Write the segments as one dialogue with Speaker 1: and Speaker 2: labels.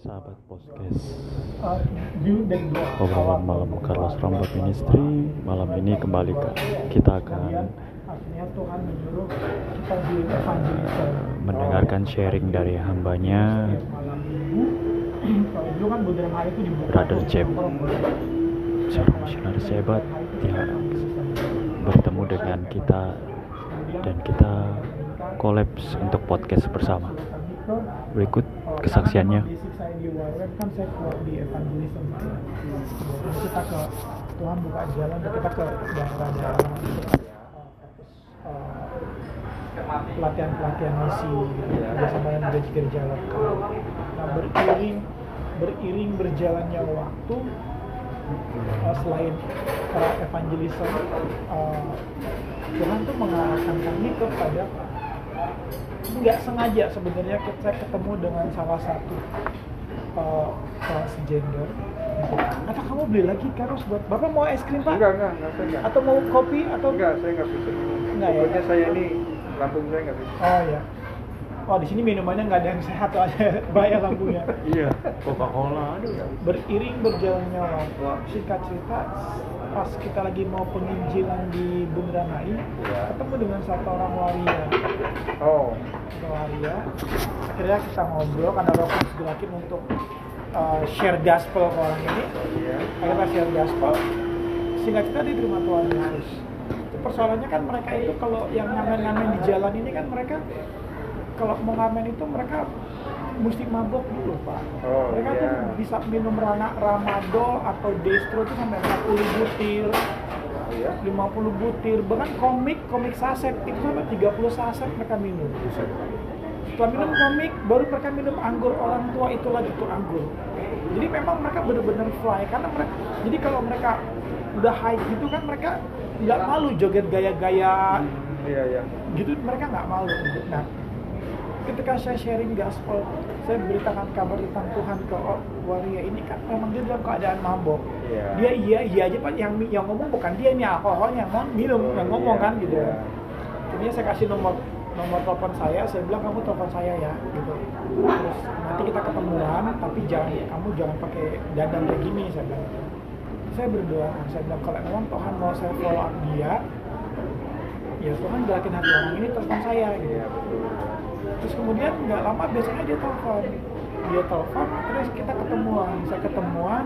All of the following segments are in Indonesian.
Speaker 1: sahabat podcast.
Speaker 2: Uh,
Speaker 1: obrolan malam Carlos Rambut Ministry malam ini kembali ke kita akan
Speaker 2: evangelism
Speaker 1: mendengarkan sharing dari hambanya.
Speaker 2: Kan
Speaker 1: Brother Jeb. seorang misionaris hebat ya bertemu dengan kita dan kita kolaps untuk podcast bersama. Berikut kesaksiannya
Speaker 2: Di Warweb kan saya kuat di evangelism. Terus kita ke Tuhan buka jalan, kita ke daerah-daerah fokus pelatihan-pelatihan misi bersama dengan gereja-gereja lokal. Nah beriring beriring berjalannya waktu uh, selain uh, evangelism uh, Tuhan tuh mengarahkan kami kepada nggak sengaja sebenarnya saya ketemu dengan salah satu uh, transgender apa kamu beli lagi Karos buat bapak mau es krim pak
Speaker 3: Enggak, enggak, enggak, saya enggak.
Speaker 2: atau mau kopi atau
Speaker 3: Enggak, saya enggak bisa.
Speaker 2: Enggak ya?
Speaker 3: Pokoknya saya ini lambung saya enggak bisa.
Speaker 2: oh ya oh di sini minumannya nggak ada yang sehat soalnya bahaya lambungnya
Speaker 1: iya Coca Cola aduh.
Speaker 2: Beriring berjalannya waktu singkat cerita pas kita lagi mau penginjilan di Bundaran
Speaker 3: Ya.
Speaker 2: ketemu dengan satu orang waria.
Speaker 3: Oh,
Speaker 2: Satu waria. Akhirnya kita ngobrol karena Kudus gerakin untuk uh, share gospel ke orang ini.
Speaker 3: Iya.
Speaker 2: akhirnya share gospel. Singkat cerita dia terima Tuhan Yesus. Persoalannya kan mereka itu kalau yang ngamen-ngamen di jalan ini kan mereka kalau mau ngamen itu mereka mesti mabok dulu pak
Speaker 3: Oh,
Speaker 2: mereka
Speaker 3: iya.
Speaker 2: tuh bisa minum rana ramadol atau destro itu sampai 40 butir
Speaker 3: iya.
Speaker 2: 50 butir bahkan komik komik saset itu sampai 30 saset mereka minum setelah minum komik baru mereka minum anggur orang tua itu lagi tuh anggur jadi memang mereka benar-benar fly karena mereka jadi kalau mereka udah high gitu kan mereka nggak malu joget gaya-gaya
Speaker 3: Iya, iya.
Speaker 2: gitu mereka nggak malu gitu. Nah, ketika saya sharing gospel, saya beritakan kabar tentang Tuhan ke waria ini kan memang dia dalam keadaan mabok.
Speaker 3: Iya.
Speaker 2: Dia iya iya aja pak, yang yang ngomong bukan dia ini alkohol yang mau minum,
Speaker 3: Oh,
Speaker 2: yang ngomong
Speaker 3: iya,
Speaker 2: kan gitu.
Speaker 3: iya.
Speaker 2: Jadinya saya kasih nomor nomor telepon saya, saya bilang kamu telepon saya ya gitu. Terus nanti kita ketemuan, tapi jangan kamu jangan pakai dandan kayak gini saya bilang. Saya berdoa, saya bilang kalau memang Tuhan mau saya follow up dia, ya Tuhan gerakin hati orang ini telepon saya gitu.
Speaker 3: Iya, betul.
Speaker 2: Terus kemudian nggak lama biasanya dia telepon, dia telepon, terus kita ketemuan, saya ketemuan,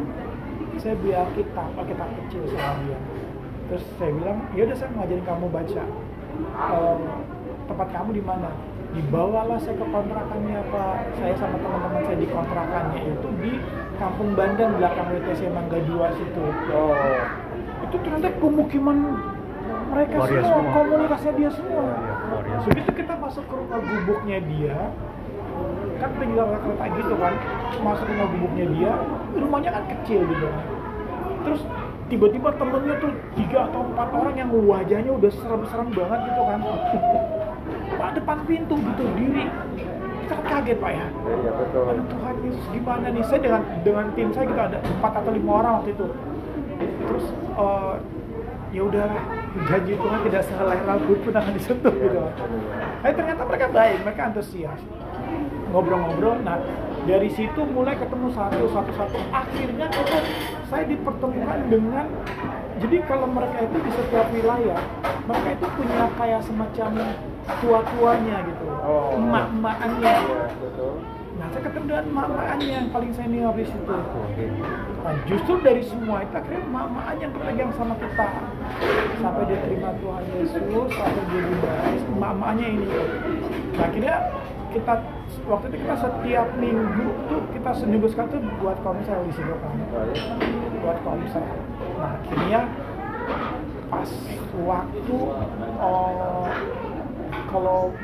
Speaker 2: saya bilang kita, kita kecil sama dia. Terus saya bilang, ya udah saya ngajarin kamu baca. Ehm, tempat kamu di mana? Dibawalah saya ke kontrakannya Pak. Saya sama teman-teman saya di kontrakannya itu di Kampung Bandan belakang WTC Mangga 2 situ
Speaker 3: Oh,
Speaker 2: itu ternyata pemukiman mereka semua,
Speaker 1: semua.
Speaker 2: komunitasnya dia semua.
Speaker 1: Iya.
Speaker 2: Begitu kita masuk ke rumah gubuknya dia, kan tinggal kereta gitu kan, masuk ke rumah gubuknya dia, rumahnya kan kecil gitu. Terus tiba-tiba temennya tuh tiga atau empat orang yang wajahnya udah serem-serem banget gitu kan. Pak depan pintu gitu diri. Kita kan kaget pak ya.
Speaker 3: iya, iya, betul.
Speaker 2: Aduh Tuhan Yesus gimana nih? Saya dengan dengan tim saya kita ada empat atau lima orang waktu itu. Terus eh, ya udah janji Tuhan tidak sehelai rambut pun akan disentuh
Speaker 3: Iya,
Speaker 2: gitu. Tapi ternyata mereka baik, mereka antusias. Ngobrol-ngobrol, nah dari situ mulai ketemu satu satu satu. Akhirnya itu saya dipertemukan dengan jadi kalau mereka itu di setiap wilayah, mereka itu punya kayak semacam tua-tuanya gitu,
Speaker 3: Oh.
Speaker 2: emak-emaknya. Ketemu dengan emak-emaknya yang paling senior di situ. Nah, justru dari semua itu akhirnya emak-emaknya yang berpegang sama kita. Sampai dia terima Tuhan Yesus, sampai dia dibaptis, emak-emaknya ini. Nah, akhirnya kita waktu itu kita setiap minggu tuh kita seminggu sekali tuh buat konser di sini kan. Buat konser. Nah, akhirnya pas waktu oh, kalau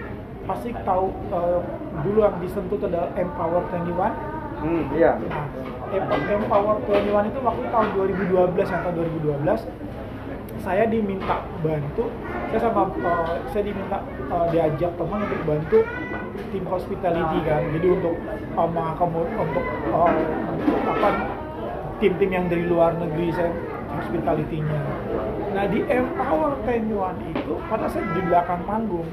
Speaker 2: pasti tahu eh, dulu yang disentuh itu adalah Empower 21
Speaker 3: Hmm, iya.
Speaker 2: Nah, Em- Empower 21 itu waktu tahun 2012 atau 2012 saya diminta bantu saya sama eh, saya diminta eh, diajak teman untuk bantu tim hospitality kan. Jadi untuk uh, mengakomod untuk apa tim-tim yang dari luar negeri saya hospitality-nya. Nah di Empower 21 itu pada saya di belakang panggung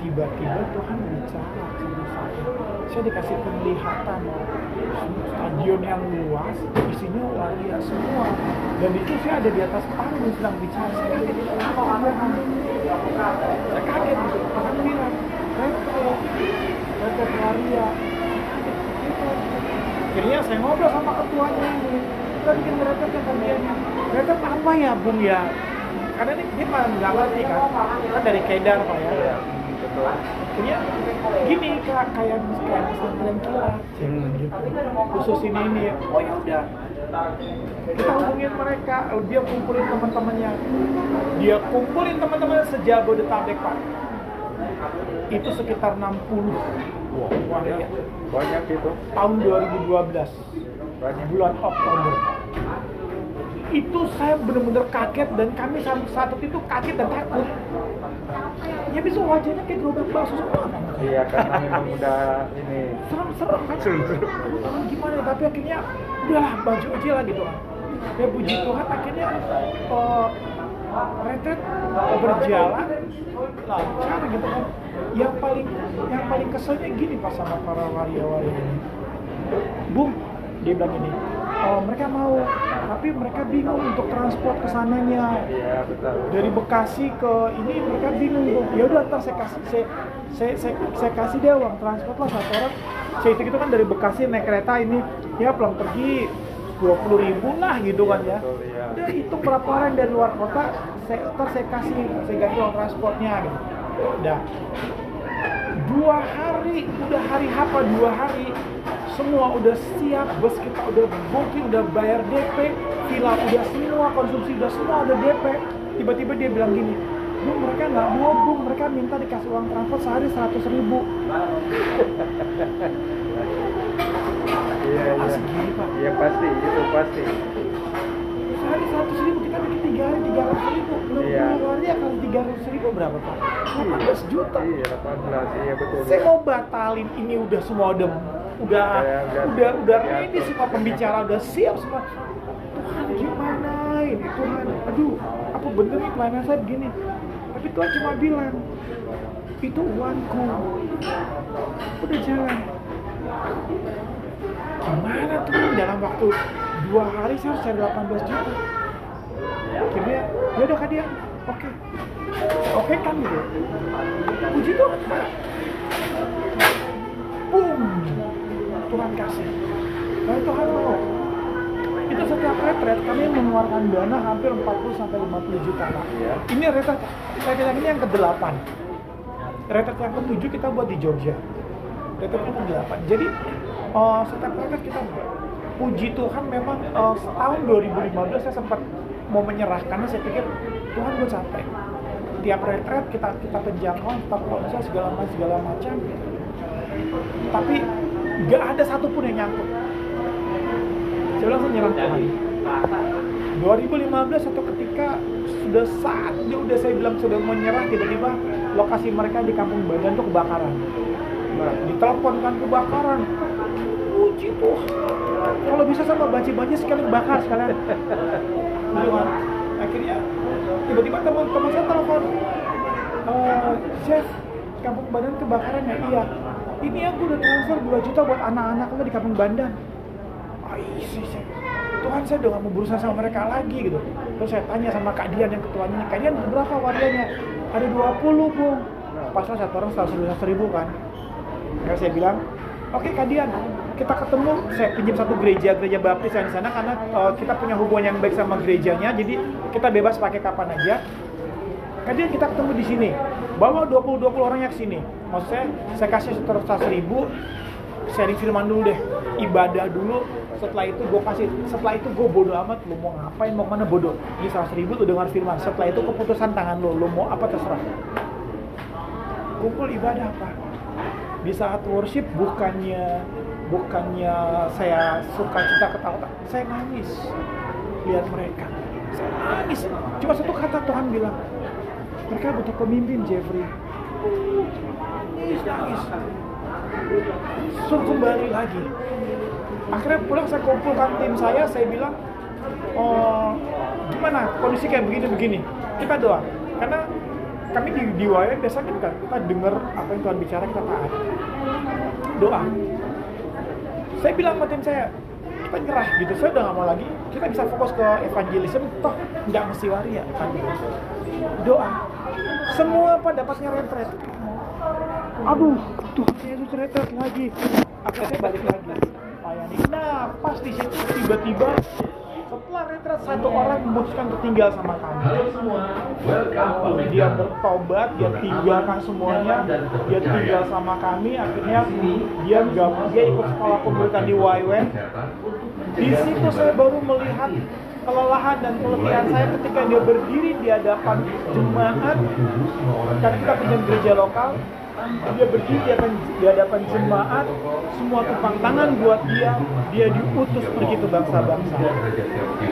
Speaker 2: tiba-tiba Tuhan bicara sama saya saya dikasih penglihatan stadion yang luas isinya waria semua. Dan itu saya ada di atas panggung sedang bicara. Saya bilang, apa saya kaget. Gitu Tuhan bilang retret waria akhirnya saya ngobrol sama ketuanya. Ini kita bikin yang bagiannya retret apa ya bung ya? Karena ini dia nggak ngerti kan? Kan dari Kedar pak ya
Speaker 3: Betul.
Speaker 2: akhirnya gini kak kayak kayak pesantren kilat
Speaker 3: Hmm.
Speaker 2: gitu khusus ini ini oh ya udah. Kita hubungin mereka. Dia kumpulin teman-temannya. Dia kumpulin teman-temannya sejabodetabek pak. Itu sekitar 60
Speaker 3: Wow,
Speaker 2: waria
Speaker 3: banyak itu.
Speaker 2: tahun 2012
Speaker 3: Banyak.
Speaker 2: bulan Oktober. Itu saya benar-benar kaget dan kami saat itu kaget dan takut ya bisa wajahnya kayak gerobak bakso semua
Speaker 3: Iya, karena memang udah ini.
Speaker 2: serem-serem kan
Speaker 3: Serem-serem.
Speaker 2: Ah, gimana ya? tapi akhirnya udahlah baju aja lah gitu kan ya puji Tuhan akhirnya uh, retret berjalan lancar gitu kan yang paling yang paling keselnya gini pas sama para waria-waria ini Bung dia bilang ini oh, mereka mau tapi mereka bingung untuk transport ke sananya.
Speaker 3: Iya, betul.
Speaker 2: dari Bekasi ke ini mereka bingung ya udah ntar saya kasih saya, saya, saya, saya kasih dia uang transport lah satu orang. Saya itu kan dari Bekasi naik kereta ini ya pulang pergi dua puluh ribu lah gitu kan ya.
Speaker 3: Betul, iya.
Speaker 2: udah berapa orang dari luar kota saya ntar saya kasih saya ganti uang transportnya gitu. Udah dua hari udah hari apa? Dua hari semua udah siap bus kita udah booking udah bayar DP villa udah semua konsumsi udah semua udah DP tiba-tiba dia bilang gini Bu mereka nggak mau Bu mereka minta dikasih uang transport sehari seratus ribu
Speaker 3: Iya, iya. Iya pasti, itu pasti.
Speaker 2: sehari seratus ribu kita bikin tiga hari tiga ratus ribu belum
Speaker 3: Iya.
Speaker 2: hari akan tiga ratus ribu berapa pak 18 juta
Speaker 3: Iya, 18. Iya, betul.
Speaker 2: saya mau batalin ini udah semua udah udah
Speaker 3: Ya, udah-
Speaker 2: udah udah ini semua pembicara udah siap semua. Tuhan gimana ini? Tuhan aduh apa bener nih pelayanan saya begini? Tapi Tuhan cuma bilang itu uangku. Udah jalan. Gimana tuh? Dalam waktu dua hari saya harus cari 18 juta. Akhirnya ya udah kak dia oke. Oke kan gitu puji Pak. boom Tuhan kasih dan Tuhan mau itu setiap retret kami mengeluarkan dana hampir 40 sampai 50 juta Pak.
Speaker 3: Iya.
Speaker 2: Ini retret retret yang ini yang ke-8. Retret yang ke-7 kita buat di Georgia. Retret yang ke-8. Jadi eh, setiap retret kita buat. Puji Tuhan memang eh, tahun 2015 saya sempat mau menyerah karena saya pikir Tuhan gue capek. Tiap retret kita kita penjangkau, tetap konser segala macam segala macam. Tapi nggak ada satupun yang nyangkut. Saya langsung nyerah Tuhan. 2015 satu ketika sudah saat dia udah saya bilang sudah mau nyerah tiba-tiba lokasi mereka di kampung Badan tuh kebakaran. Nah, ditelepon kan kebakaran. Puji Tuhan. Kalau bisa sama banci-banci sekali bakar sekalian. Kan. akhirnya tiba-tiba teman-teman saya telepon "Eh, chef kampung Bandan kebakaran ya? Iya ini aku udah transfer 2 juta buat anak-anak lo di kampung Bandan. Ah isi Tuhan saya udah gak mau berusaha sama mereka lagi gitu. Terus saya tanya sama Kak Dian yang ketuanya Kak Dian berapa warianya ada 20 bung. Pas lah satu orang seratus ribu kan. Karena saya bilang oke Kak Dian kita ketemu. Saya pinjam satu gereja gereja baptis yang di sana karena uh, kita punya hubungan yang baik sama gerejanya. Jadi kita bebas pakai kapan aja. Kemudian kita ketemu di sini. Bawa 20-20 orangnya ke sini. Maksud saya, kasih sekitar 100 ribu, sharing firman dulu deh. Ibadah dulu, setelah itu gue kasih, setelah itu gue bodoh amat, lu mau ngapain, mau ke mana bodoh. Ini 100 ribu tuh dengar firman, setelah itu keputusan tangan lo, lu mau apa terserah. Kumpul ibadah apa? Di saat worship bukannya bukannya saya suka cita ketawa, saya nangis lihat mereka. Saya nangis. Cuma satu kata Tuhan bilang, mereka butuh pemimpin Jeffrey. Nangis nangis suruh kembali lagi. Akhirnya pulang saya kumpulkan tim saya saya bilang oh gimana? Kondisi kayak begini begini. Kita doa. Karena kami di di WYM biasanya kan kita dengar apa yang Tuhan bicara kita taat. Doa. Saya bilang sama tim saya kita nyerah gitu. Saya udah gak mau lagi. Kita bisa fokus ke evangelism toh nggak mesti waria kan doa semua apa dapatnya retret aduh. Tuhan Yesus retret lagi. Akhirnya balik lagi. Nah pas di situ tiba-tiba setelah retret satu orang memutuskan untuk tinggal sama kami. Dia bertobat dia tinggalkan semuanya. Dia tinggal sama kami akhirnya dia gabung dia ikut sekolah pemuritan di YWN di situ saya baru melihat kelelahan dan keletihan saya ketika dia berdiri di hadapan jemaat kan kita punya gereja lokal dia berdiri di hadapan, di hadapan jemaat semua tumpang tangan buat dia dia diutus pergi ke bangsa-bangsa.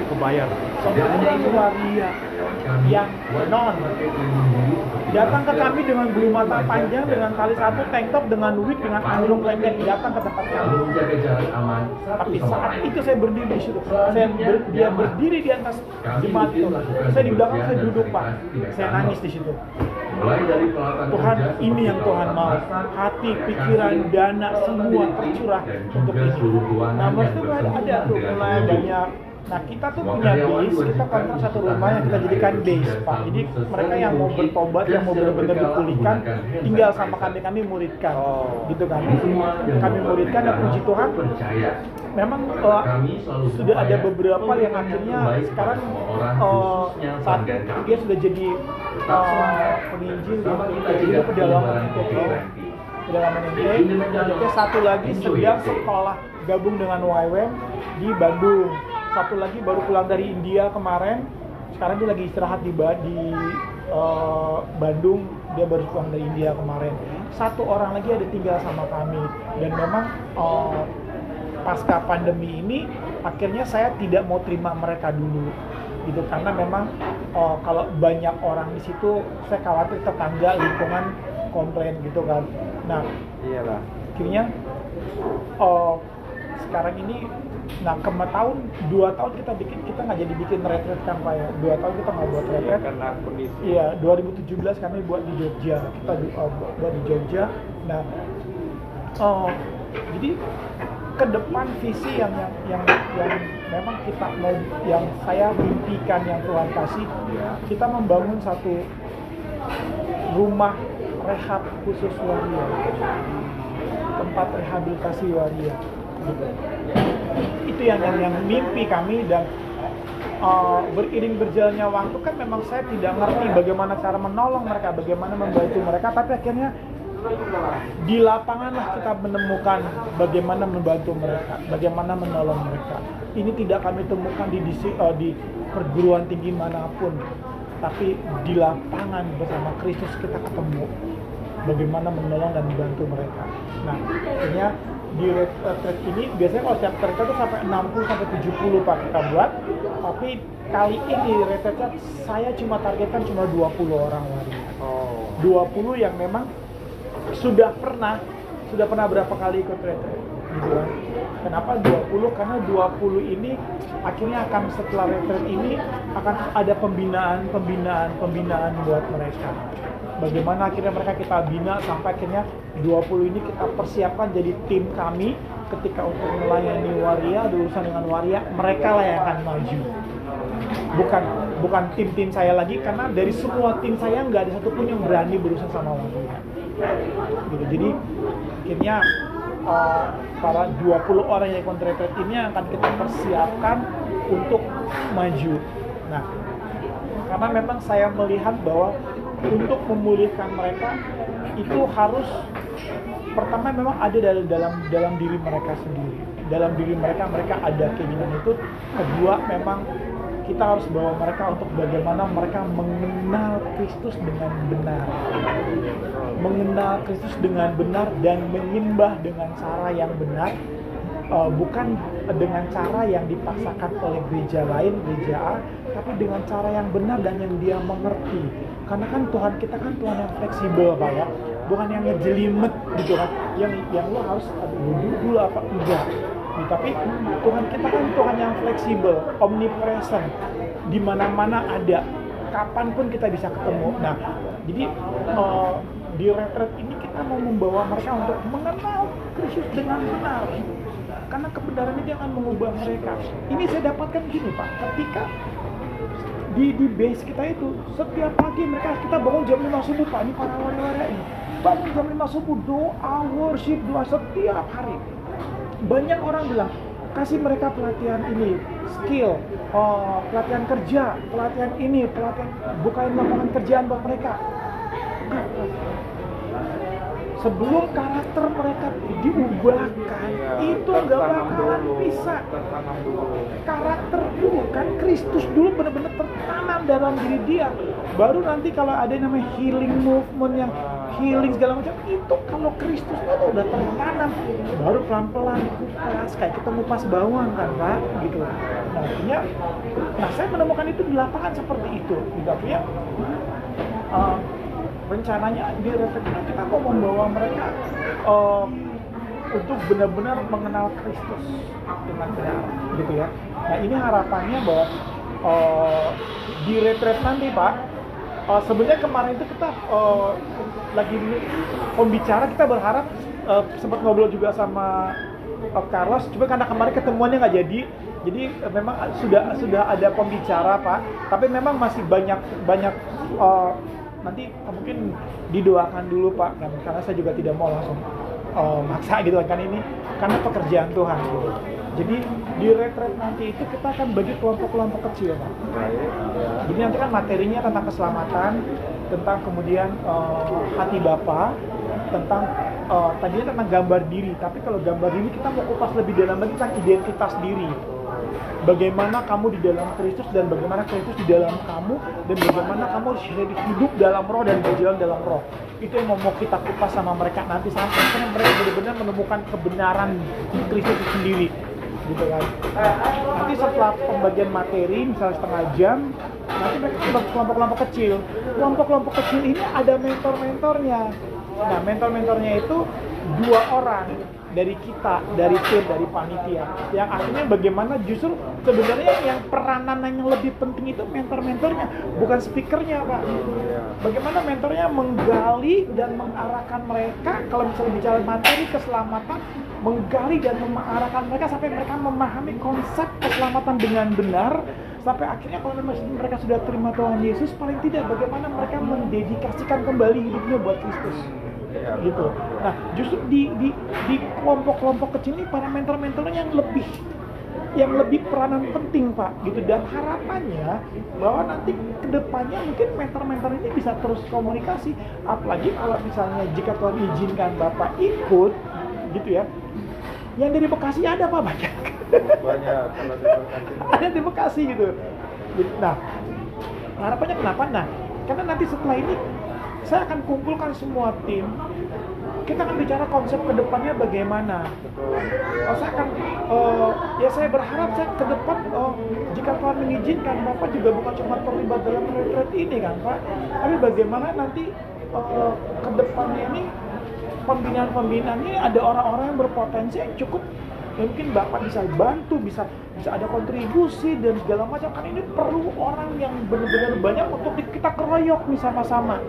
Speaker 1: Kebayar.
Speaker 2: Saudaranya itu waria yang non datang ke kami dengan bulu mata panjang dengan tali satu tank top dengan wig dengan anjlok lengket datang ke tempat kami. Tapi saat itu saya berdiri di situ. Saya ber- dia berdiri di atas jemaat itu. Saya di belakang saya duduk pak. Saya nangis di situ Tuhan ini yang Tuhan mau. hati pikiran dana semua tercurah untuk ini. nah itu ada tuh mulai banyak nah kita tuh punya base kita kontrak satu rumah yang kita jadikan base pak. Jadi mereka yang mau bertobat yang mau benar-benar dipulihkan tinggal sama kami kami muridkan.
Speaker 3: Oh.
Speaker 2: gitu kan. Kami muridkan dan puji Tuhan. Memang uh, sudah ada beberapa yang akhirnya sekarang uh,
Speaker 4: kami.
Speaker 2: dia sudah jadi uh, penginjil
Speaker 4: Bersama
Speaker 2: di
Speaker 4: kita
Speaker 2: di
Speaker 4: juga
Speaker 2: pedalaman
Speaker 4: COVID-19.
Speaker 2: pedalaman Kemudian satu lagi sedang sekolah gabung dengan YWM di Bandung satu lagi baru pulang dari India kemarin. Sekarang dia lagi istirahat di di uh, Bandung. Dia baru pulang dari India kemarin. Satu orang lagi ada tinggal sama kami. Dan memang uh, pasca pandemi ini akhirnya saya tidak mau terima mereka dulu. Gitu karena memang uh, kalau banyak orang di situ saya khawatir tetangga lingkungan komplain gitu kan. Nah
Speaker 3: iyalah.
Speaker 2: akhirnya uh, sekarang ini nah kema tahun dua tahun kita bikin kita nggak jadi bikin retret kan ya dua tahun kita nggak buat
Speaker 3: Iya,
Speaker 2: retret
Speaker 3: karena kondisi
Speaker 2: Iya, 2017 kami buat di Jogja. Kita uh, buat di Jogja. Nah, uh, jadi ke depan visi yang yang yang yang memang kita mau yang saya mimpikan yang Tuhan kasih, kita membangun satu rumah rehab khusus waria, tempat rehabilitasi waria. Gitu. Itu yang yang, yang mimpi kami dan uh, beriring berjalannya waktu kan memang saya tidak ngerti bagaimana cara menolong mereka, bagaimana membantu mereka, tapi akhirnya di lapangan lah kita menemukan bagaimana membantu mereka, bagaimana menolong mereka. Ini tidak kami temukan di disi, uh, di perguruan tinggi mana pun, tapi di lapangan bersama Kristus kita ketemu bagaimana menolong dan membantu mereka. Nah, akhirnya di retreat ini biasanya kalau setiap retreat itu sampai 60 sampai 70 Pak kita buat, tapi kali ini retreatnya saya cuma targetkan cuma 20 orang waria.
Speaker 3: oh
Speaker 2: 20 yang memang sudah pernah sudah pernah berapa kali ikut retreat gitu kan. Kenapa 20? Karena 20 ini akhirnya akan setelah retreat ini akan ada pembinaan, pembinaan, pembinaan buat mereka. Bagaimana akhirnya mereka kita bina sampai akhirnya 20 ini kita persiapkan jadi tim kami ketika untuk melayani waria, ada dengan waria, mereka lah yang akan maju. Bukan bukan tim-tim saya lagi karena dari semua tim saya nggak ada satupun yang berani berusaha sama waria. Gitu jadi akhirnya uh, para 20 orang yang retreat ini akan kita persiapkan untuk maju. Nah karena memang saya melihat bahwa untuk memulihkan mereka itu harus pertama memang ada dalam dalam dalam diri mereka sendiri. Dalam diri mereka mereka ada keinginan itu. Kedua memang kita harus bawa mereka untuk bagaimana mereka mengenal Kristus dengan benar. Mengenal Kristus dengan benar dan menyembah dengan cara yang benar uh, bukan dengan cara yang dipaksakan oleh gereja lain, gereja A, tapi dengan cara yang benar dan yang dia mengerti. Karena kan Tuhan kita kan Tuhan yang fleksibel, Pak ya. Bukan yang ngejelimet gitu kan. Yang yang lo harus wudhu dulu apa enggak. Nih, tapi Tuhan kita kan Tuhan yang fleksibel, omnipresent. Di mana-mana ada kapan pun kita bisa ketemu. Nah, Jadi eh, di retret ini kita mau membawa mereka untuk mengenal Kristus dengan benar. Karena kebenaran itu akan mengubah mereka. Ini saya dapatkan gini Pak, ketika di di base kita itu setiap pagi mereka kita bangun jam 5 subuh Pak, ini para wali-wali ini. Bangun jam 5 subuh doa, worship, doa setiap hari. Banyak orang bilang kasih mereka pelatihan ini, skill, oh, pelatihan kerja, pelatihan ini, pelatihan bukain lapangan kerjaan buat mereka. Sebelum karakter mereka diubahkan,
Speaker 3: Iya,
Speaker 2: itu nggak bakalan
Speaker 3: dulu,
Speaker 2: bisa.
Speaker 3: tertanam dulu.
Speaker 2: Karakter dulu kan Kristus dulu benar-benar tertanam dalam diri dia. Baru nanti kalau ada yang namanya healing movement yang healing segala macam itu kalau Kristus itu udah tertanam. Baru pelan-pelan dikupas kayak kita ngupas bawang kan pak? Gitu. Nah artinya nah saya menemukan itu di lapangan seperti itu. Tidak punya uh, rencananya di itu kita mau membawa mereka uh, untuk benar-benar mengenal Kristus dengan benar gitu ya. Nah ini harapannya bahwa uh, di retret nanti Pak, uh, sebenarnya kemarin itu kita uh, lagi pembicara kita berharap uh, sempat ngobrol juga sama uh, Carlos, cuma karena kemarin ketemuannya nggak jadi, jadi uh, memang sudah sudah ada pembicara Pak, tapi memang masih banyak banyak uh, nanti mungkin didoakan dulu Pak, kan? karena saya juga tidak mau langsung uh, maksa gitu kan ini karena pekerjaan Tuhan gitu. Jadi di retret nanti itu kita akan bagi kelompok-kelompok kecil, Pak. Jadi nanti kan materinya tentang keselamatan, tentang kemudian uh, hati Bapa, tentang uh, tadinya tentang gambar diri, tapi kalau gambar diri kita mau kupas lebih dalam lagi tentang identitas diri. Bagaimana kamu di dalam Kristus dan bagaimana Kristus di dalam kamu dan bagaimana kamu hidup dalam roh dan berjalan dalam roh. Itu yang mau kita kupas sama mereka nanti sampai mereka benar-benar menemukan kebenaran Kristus itu sendiri gitu kan. Nanti setelah pembagian materi misalnya setengah jam, nanti mereka ke kelompok-kelompok kecil. Kelompok-kelompok kecil ini ada mentor-mentornya. Nah, mentor-mentornya itu dua orang dari kita, dari tim, dari panitia. Yang akhirnya bagaimana justru sebenarnya yang peranan yang lebih penting itu mentor-mentornya, bukan speakernya, Pak. Bagaimana mentornya menggali dan mengarahkan mereka kalau misalnya bicara materi keselamatan, menggali dan mengarahkan mereka sampai mereka memahami konsep keselamatan dengan benar sampai akhirnya kalau memang mereka sudah terima Tuhan Yesus paling tidak bagaimana mereka mendedikasikan kembali hidupnya buat Kristus gitu. Nah, justru di di di kelompok-kelompok kecil ini para mentor-mentornya yang lebih yang lebih peranan penting pak gitu. Dan harapannya bahwa nanti ke depannya mungkin mentor-mentor ini bisa terus komunikasi. Apalagi kalau misalnya jika Tuhan izinkan bapak ikut gitu ya. Yang dari Bekasi ada pak banyak.
Speaker 3: Banyak
Speaker 2: ada di Bekasi gitu. Nah harapannya kenapa? Nah karena nanti setelah ini saya akan kumpulkan semua tim. Kita akan bicara konsep ke depannya
Speaker 3: bagaimana.
Speaker 2: Oh, saya akan eh, ya saya berharap saya ke depan oh, jika Tuhan mengizinkan Bapak juga bukan cuma terlibat dalam retret ini kan Pak? Tapi bagaimana nanti eh, ke depannya ini pembinaan-pembinaan ini ada orang-orang yang berpotensi yang cukup ya mungkin Bapak bisa bantu bisa bisa ada kontribusi dan segala macam. Kan ini perlu orang yang benar-benar banyak untuk kita keroyok nih sama-sama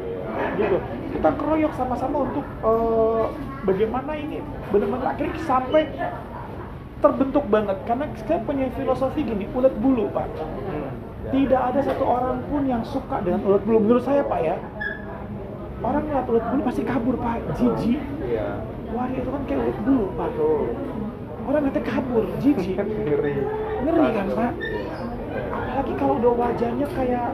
Speaker 2: gitu. Kita keroyok sama-sama untuk eh, bagaimana ini benar-benar akhirnya sampai terbentuk banget. Karena saya punya filosofi gini ulet bulu pak.
Speaker 3: Hmm,
Speaker 2: tidak ada satu orang pun yang suka dengan ulet bulu. Menurut saya pak ya orang ngeliat ulet bulu pasti kabur pak. Jijik.
Speaker 3: Iya.
Speaker 2: Waria itu kan kayak ulet bulu pak. Orang nanti kabur jijik.
Speaker 3: Ngeri.
Speaker 2: Ngeri kan pak? Apalagi kalau udah wajahnya kayak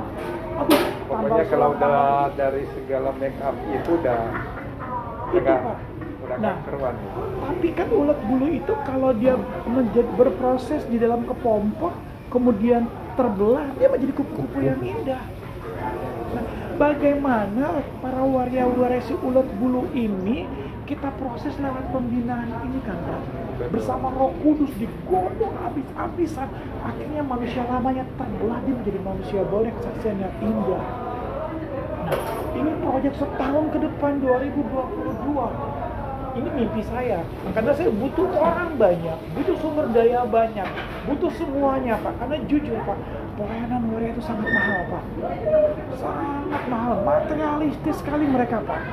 Speaker 2: aduh
Speaker 3: pokoknya kalau udah dari segala make up itu udah
Speaker 2: itu
Speaker 3: agak udah
Speaker 2: Nah.
Speaker 3: keruan
Speaker 2: Tapi kan ulat bulu itu kalau dia menjadi berproses di dalam kepompong, kemudian terbelah, dia menjadi kupu-kupu yang indah. Nah, bagaimana para waria-waria si ulat bulu ini kita proses lewat pembinaan ini kan Pak? Bersama roh kudus digodok habis-habisan. Akhirnya manusia lamanya terbelah, menjadi manusia baru yang kesaksiannya indah. Nah, ini proyek setahun ke depan 2022 ini mimpi saya karena saya butuh orang banyak butuh sumber daya banyak butuh semuanya pak karena jujur pak pelayanan waria itu sangat mahal pak sangat mahal materialistis sekali mereka pak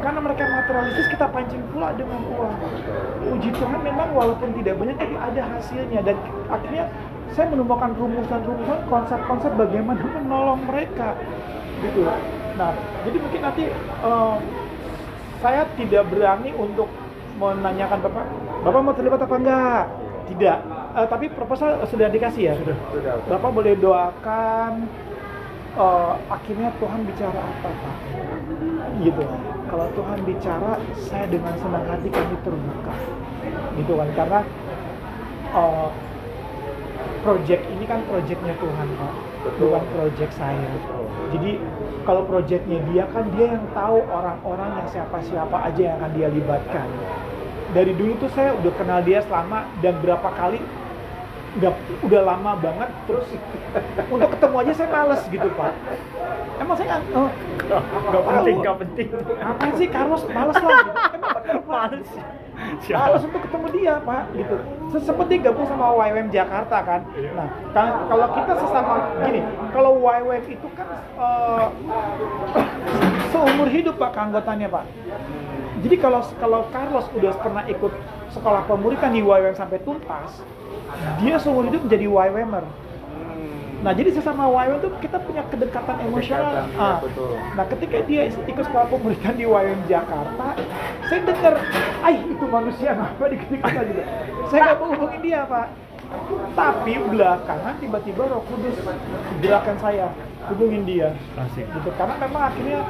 Speaker 2: karena mereka materialistis kita pancing pula dengan uang. Puji Tuhan memang walaupun tidak banyak tapi ada hasilnya. Dan akhirnya saya menemukan rumusan-rumusan konsep-konsep bagaimana menolong mereka. Gitu. Nah jadi mungkin nanti eh, saya tidak berani untuk menanyakan bapak bapak mau terlibat apa enggak? Tidak. Eh, tapi proposal sudah dikasih ya?
Speaker 3: Sudah. sudah.
Speaker 2: bapak boleh doakan eh, akhirnya Tuhan bicara apa pak? Gitu kalau Tuhan bicara saya dengan senang hati kami terbuka. Gitu kan? Karena eh, project ini kan projectnya Tuhan pak.
Speaker 3: Betul.
Speaker 2: bukan project saya. Jadi kalau projectnya dia kan dia yang tahu orang-orang yang siapa-siapa aja yang akan dia libatkan. Dari dulu tuh saya udah kenal dia selama dan berapa kali udah udah lama banget terus untuk ketemu aja saya males gitu pak. Emang saya nggak oh,
Speaker 1: Gak penting, gak penting.
Speaker 2: apa sih Carlos? Males lah gitu.
Speaker 1: Males.
Speaker 2: males untuk ketemu dia pak gitu. Se- seperti gabung sama YWM Jakarta kan? Nah kan- kalau kita sesama gini kalau YWM itu kan eh, seumur hidup pak keanggotannya pak. Jadi kalau kalau Carlos udah pernah ikut sekolah pemurikan di YWM sampai tuntas dia seumur hidup menjadi YWMer Nah, jadi sesama YWM itu kita punya kedekatan emosional.
Speaker 3: Kedekatan, ya,
Speaker 2: Ah.
Speaker 3: betul.
Speaker 2: Nah, ketika dia ikut sekolah pemurikan di YWM Jakarta, saya dengar, "Ay, itu manusia apa di ketika gitu." Saya nggak mau hubungin dia, Pak. Tapi belakangan tiba-tiba Roh Kudus gerakan saya hubungin dia.
Speaker 1: Asik.
Speaker 2: Gitu. Karena memang akhirnya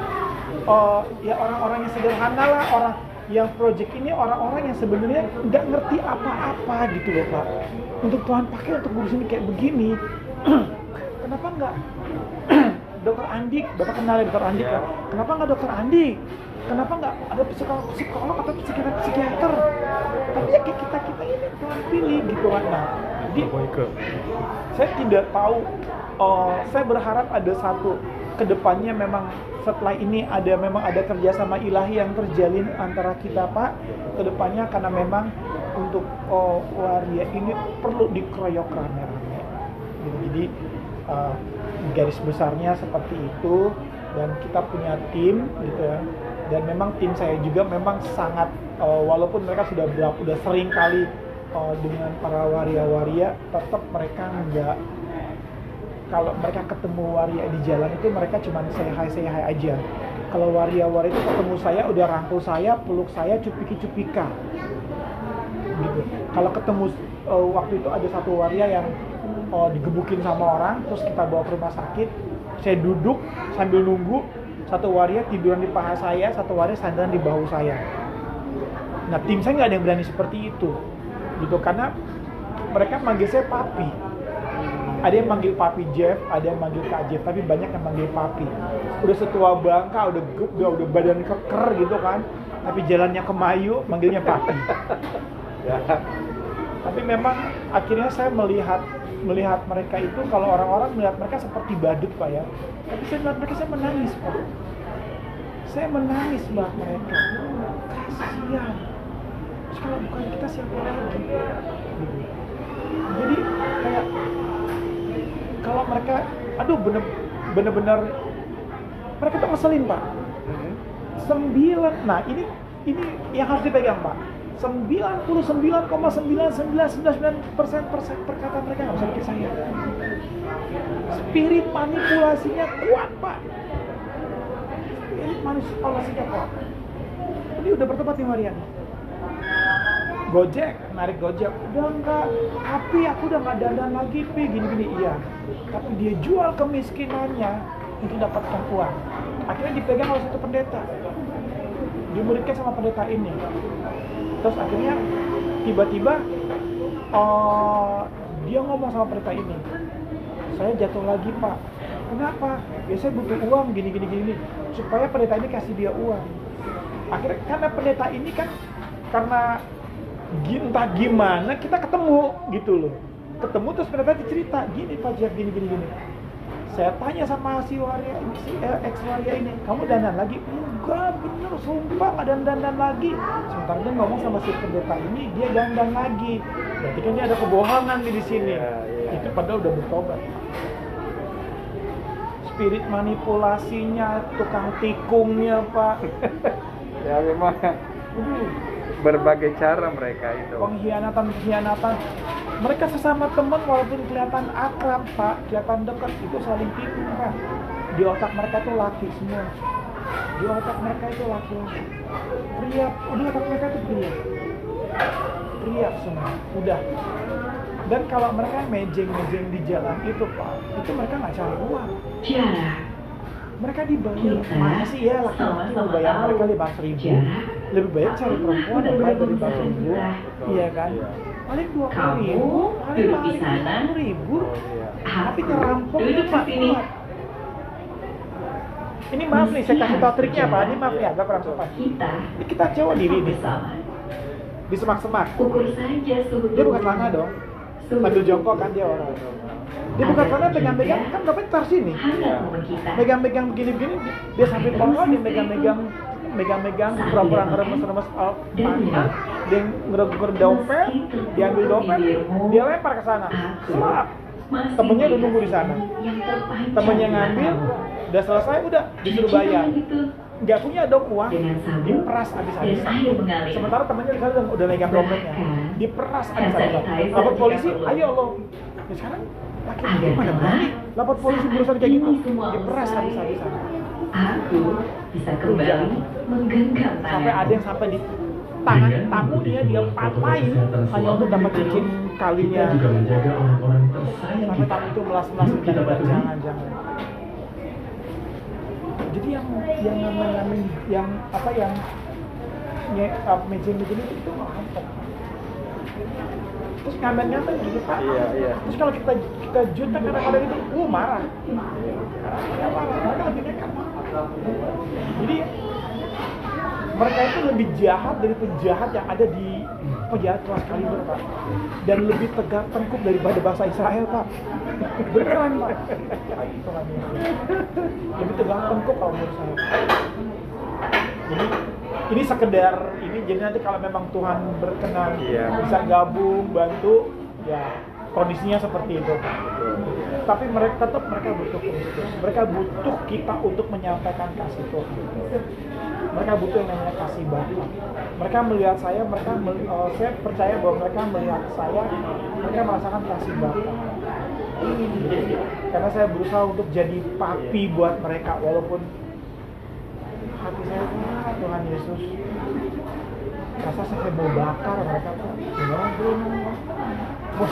Speaker 2: eh, ya orang-orang yang sederhana lah, orang yang project ini orang-orang yang sebenarnya nggak ngerti apa-apa gitu loh Pak. Untuk Tuhan pakai untuk ngurusin kayak begini. Kenapa nggak Dokter Andik, Bapak kenal ya Dokter Andik
Speaker 3: Ya.
Speaker 2: kan? Kenapa nggak Dokter Andik? Kenapa nggak ada psikolog, psikolog atau psikiater, psikiater? Tapi ya kayak kita kita ini Tuhan pilih gitu kan. Nah, jadi saya tidak tahu eh, saya berharap ada satu ke depannya memang setelah ini ada memang ada kerjasama ilahi yang terjalin antara kita pak. Ke depannya karena memang untuk eh, waria ini perlu dikeroyok rame-rame. Jadi eh, garis besarnya seperti itu dan kita punya tim gitu ya. Dan memang tim saya juga memang sangat eh, walaupun mereka sudah berapa udah sering kali eh, dengan para waria-waria tetap mereka nggak kalau mereka ketemu waria di jalan itu mereka cuma say hi say hi aja. Kalau waria-waria itu ketemu saya udah rangkul saya peluk saya cupiki-cupika. Gitu. Kalau ketemu eh, waktu itu ada satu waria yang eh, digebukin sama orang terus kita bawa ke rumah sakit saya duduk sambil nunggu satu waria tiduran di paha saya satu waria sandaran di bahu saya. Nah tim saya nggak ada yang berani seperti itu. Gitu karena mereka manggil saya papi ada yang manggil papi Jeff, ada yang manggil Kak Jeff, tapi banyak yang manggil papi. Udah setua bangka, udah ge- udah, udah badan keker gitu kan, tapi jalannya kemayu, manggilnya papi.
Speaker 3: Ya.
Speaker 2: Tapi memang akhirnya saya melihat melihat mereka itu kalau orang-orang melihat mereka seperti badut pak ya. Tapi saya melihat mereka saya menangis pak. Saya menangis mbak mereka. Kasihan. Kalau bukan kita siapa lagi? Jadi kayak kalau mereka, aduh bener bener-bener mereka tuh ngeselin pak.
Speaker 3: Mhm.
Speaker 2: Sembilan, nah ini ini yang harus dipegang pak. 99,9999 persen persen perkataan mereka nggak bisa bikin saya. Spirit manipulasinya kuat pak. Spirit manipulasinya kuat. Ini udah bertobat nih Marian. Gojek, narik Gojek, udah enggak, tapi aku udah nggak dandan lagi, pi gini-gini iya. Tapi dia jual kemiskinannya untuk dapatkan uang. Akhirnya dipegang oleh satu pendeta, dimuridkan sama pendeta ini. Terus akhirnya tiba-tiba eh, dia ngomong sama pendeta ini, saya jatuh lagi pak. Kenapa? Ya saya butuh uang gini gini supaya pendeta ini kasih dia uang. Akhirnya karena pendeta ini kan karena entah gimana kita ketemu gitu loh. Ketemu terus pendeta cerita gini Pak Jeff gini gini gini. Saya tanya sama si waria ini, si eh, ex waria ini, kamu dandan lagi? Enggak, bener, sumpah nggak dandan lagi. Sementara dia ngomong sama si pendeta ini, dia dandan lagi. Berarti kan dia ada kebohongan di sini.
Speaker 3: Iya, iya.
Speaker 2: itu padahal udah bertobat spirit manipulasinya tukang tikungnya pak
Speaker 3: ya memang berbagai cara mereka itu.
Speaker 2: Pengkhianatan pengkhianatan. Mereka sesama teman walaupun kelihatan akrab pak kelihatan dekat itu saling tikung pak. Di otak mereka tuh laki semua. Di otak mereka itu laki-laki pria udah otak mereka tuh pria. Pria semua udah. Dan kalau mereka mejeng-mejeng di jalan itu pak itu mereka nggak cari uang. Mereka dibayar
Speaker 5: Kita
Speaker 2: masa sih ya laki-laki mau bayar mereka lima ribu.
Speaker 5: jarak
Speaker 2: lebih baik cari perempuan
Speaker 5: Ada
Speaker 2: daripada dari
Speaker 5: berapa
Speaker 2: ribu.
Speaker 5: Murah.
Speaker 2: iya kan? Paling dua puluh
Speaker 5: Kamu
Speaker 2: ribu paling
Speaker 5: duduk di
Speaker 2: paling
Speaker 5: sana.
Speaker 2: sepuluh ribu.
Speaker 3: Oh, iya.
Speaker 2: tapi
Speaker 5: duduk di
Speaker 2: pak
Speaker 5: sini.
Speaker 2: kuat. Ini maaf nih saya kasih tau triknya apa? Ini maaf ya agak kurang sopan
Speaker 5: Kita
Speaker 2: ini kita coba diri nih.
Speaker 5: Bersama
Speaker 2: di semak-semak
Speaker 5: Ukur saja suhu
Speaker 2: dia buka
Speaker 5: tubuh.
Speaker 2: celana dong sambil jongkok kan dia orang. Dia buka celana
Speaker 5: Ada
Speaker 2: pegang-pegang kan bapak tar sini. Megang-megang begini-begini dia sambil pohon dia megang-megang megang-megang pura-pura ngeremes-remes oh, pantat dia ngeremes dompet diambil dompet dia lempar ke sana.
Speaker 5: Masih
Speaker 2: temennya udah nunggu di sana. Temennya ngambil udah selesai udah disuruh bayar. Nggak punya dong uang. Diperas habis-habisan sementara temennya di sana udah, megang dompetnya. Diperas habis-habisan lapor polisi ayo lo. Ya sekarang laki-laki mana berani lapor polisi berusaha kayak gitu. diperas habis-habisan
Speaker 5: Aku bisa kembali menggenggam tangan.
Speaker 2: sampai ada yang sampai di tangan tamu dia dia patahin hanya untuk dapat cincin kalinya
Speaker 4: Kita juga menjaga orang-orang tersayang
Speaker 2: sampai
Speaker 4: kita.
Speaker 2: tamu itu melas-melas
Speaker 4: Yuk kita
Speaker 2: jangan
Speaker 4: patuhi.
Speaker 2: jangan jangan jadi yang yang namanya yang apa yang nye, uh, meja-meja itu itu ngerampok terus ngamen-ngamen gitu pak
Speaker 3: Iya, iya.
Speaker 2: terus kalau kita kita jutek kadang-kadang itu uh marah. Ya marah mereka lebih nekat jadi mereka itu lebih jahat dari penjahat yang ada di penjahat kelas kaliber pak. Dan lebih tegak tengkuk daripada bahasa Israel pak. Beneran pak. Lebih tegak tengkuk kalau menurut saya. Jadi ini sekedar ini jadi nanti kalau memang Tuhan berkenan
Speaker 3: Iya.
Speaker 2: bisa gabung bantu ya kondisinya seperti itu. Pak. tapi mereka tetap mereka butuh Kristus. Mereka butuh kita untuk menyampaikan kasih Tuhan. Mereka butuh yang namanya kasih Bapa. Mereka melihat saya mereka mel- eh, saya percaya bahwa mereka melihat saya mereka merasakan kasih Bapa. Karena saya berusaha untuk jadi papi buat mereka walaupun hati saya "Ah, Tuhan Yesus. Rasa mau bakar mereka Pak. belum mau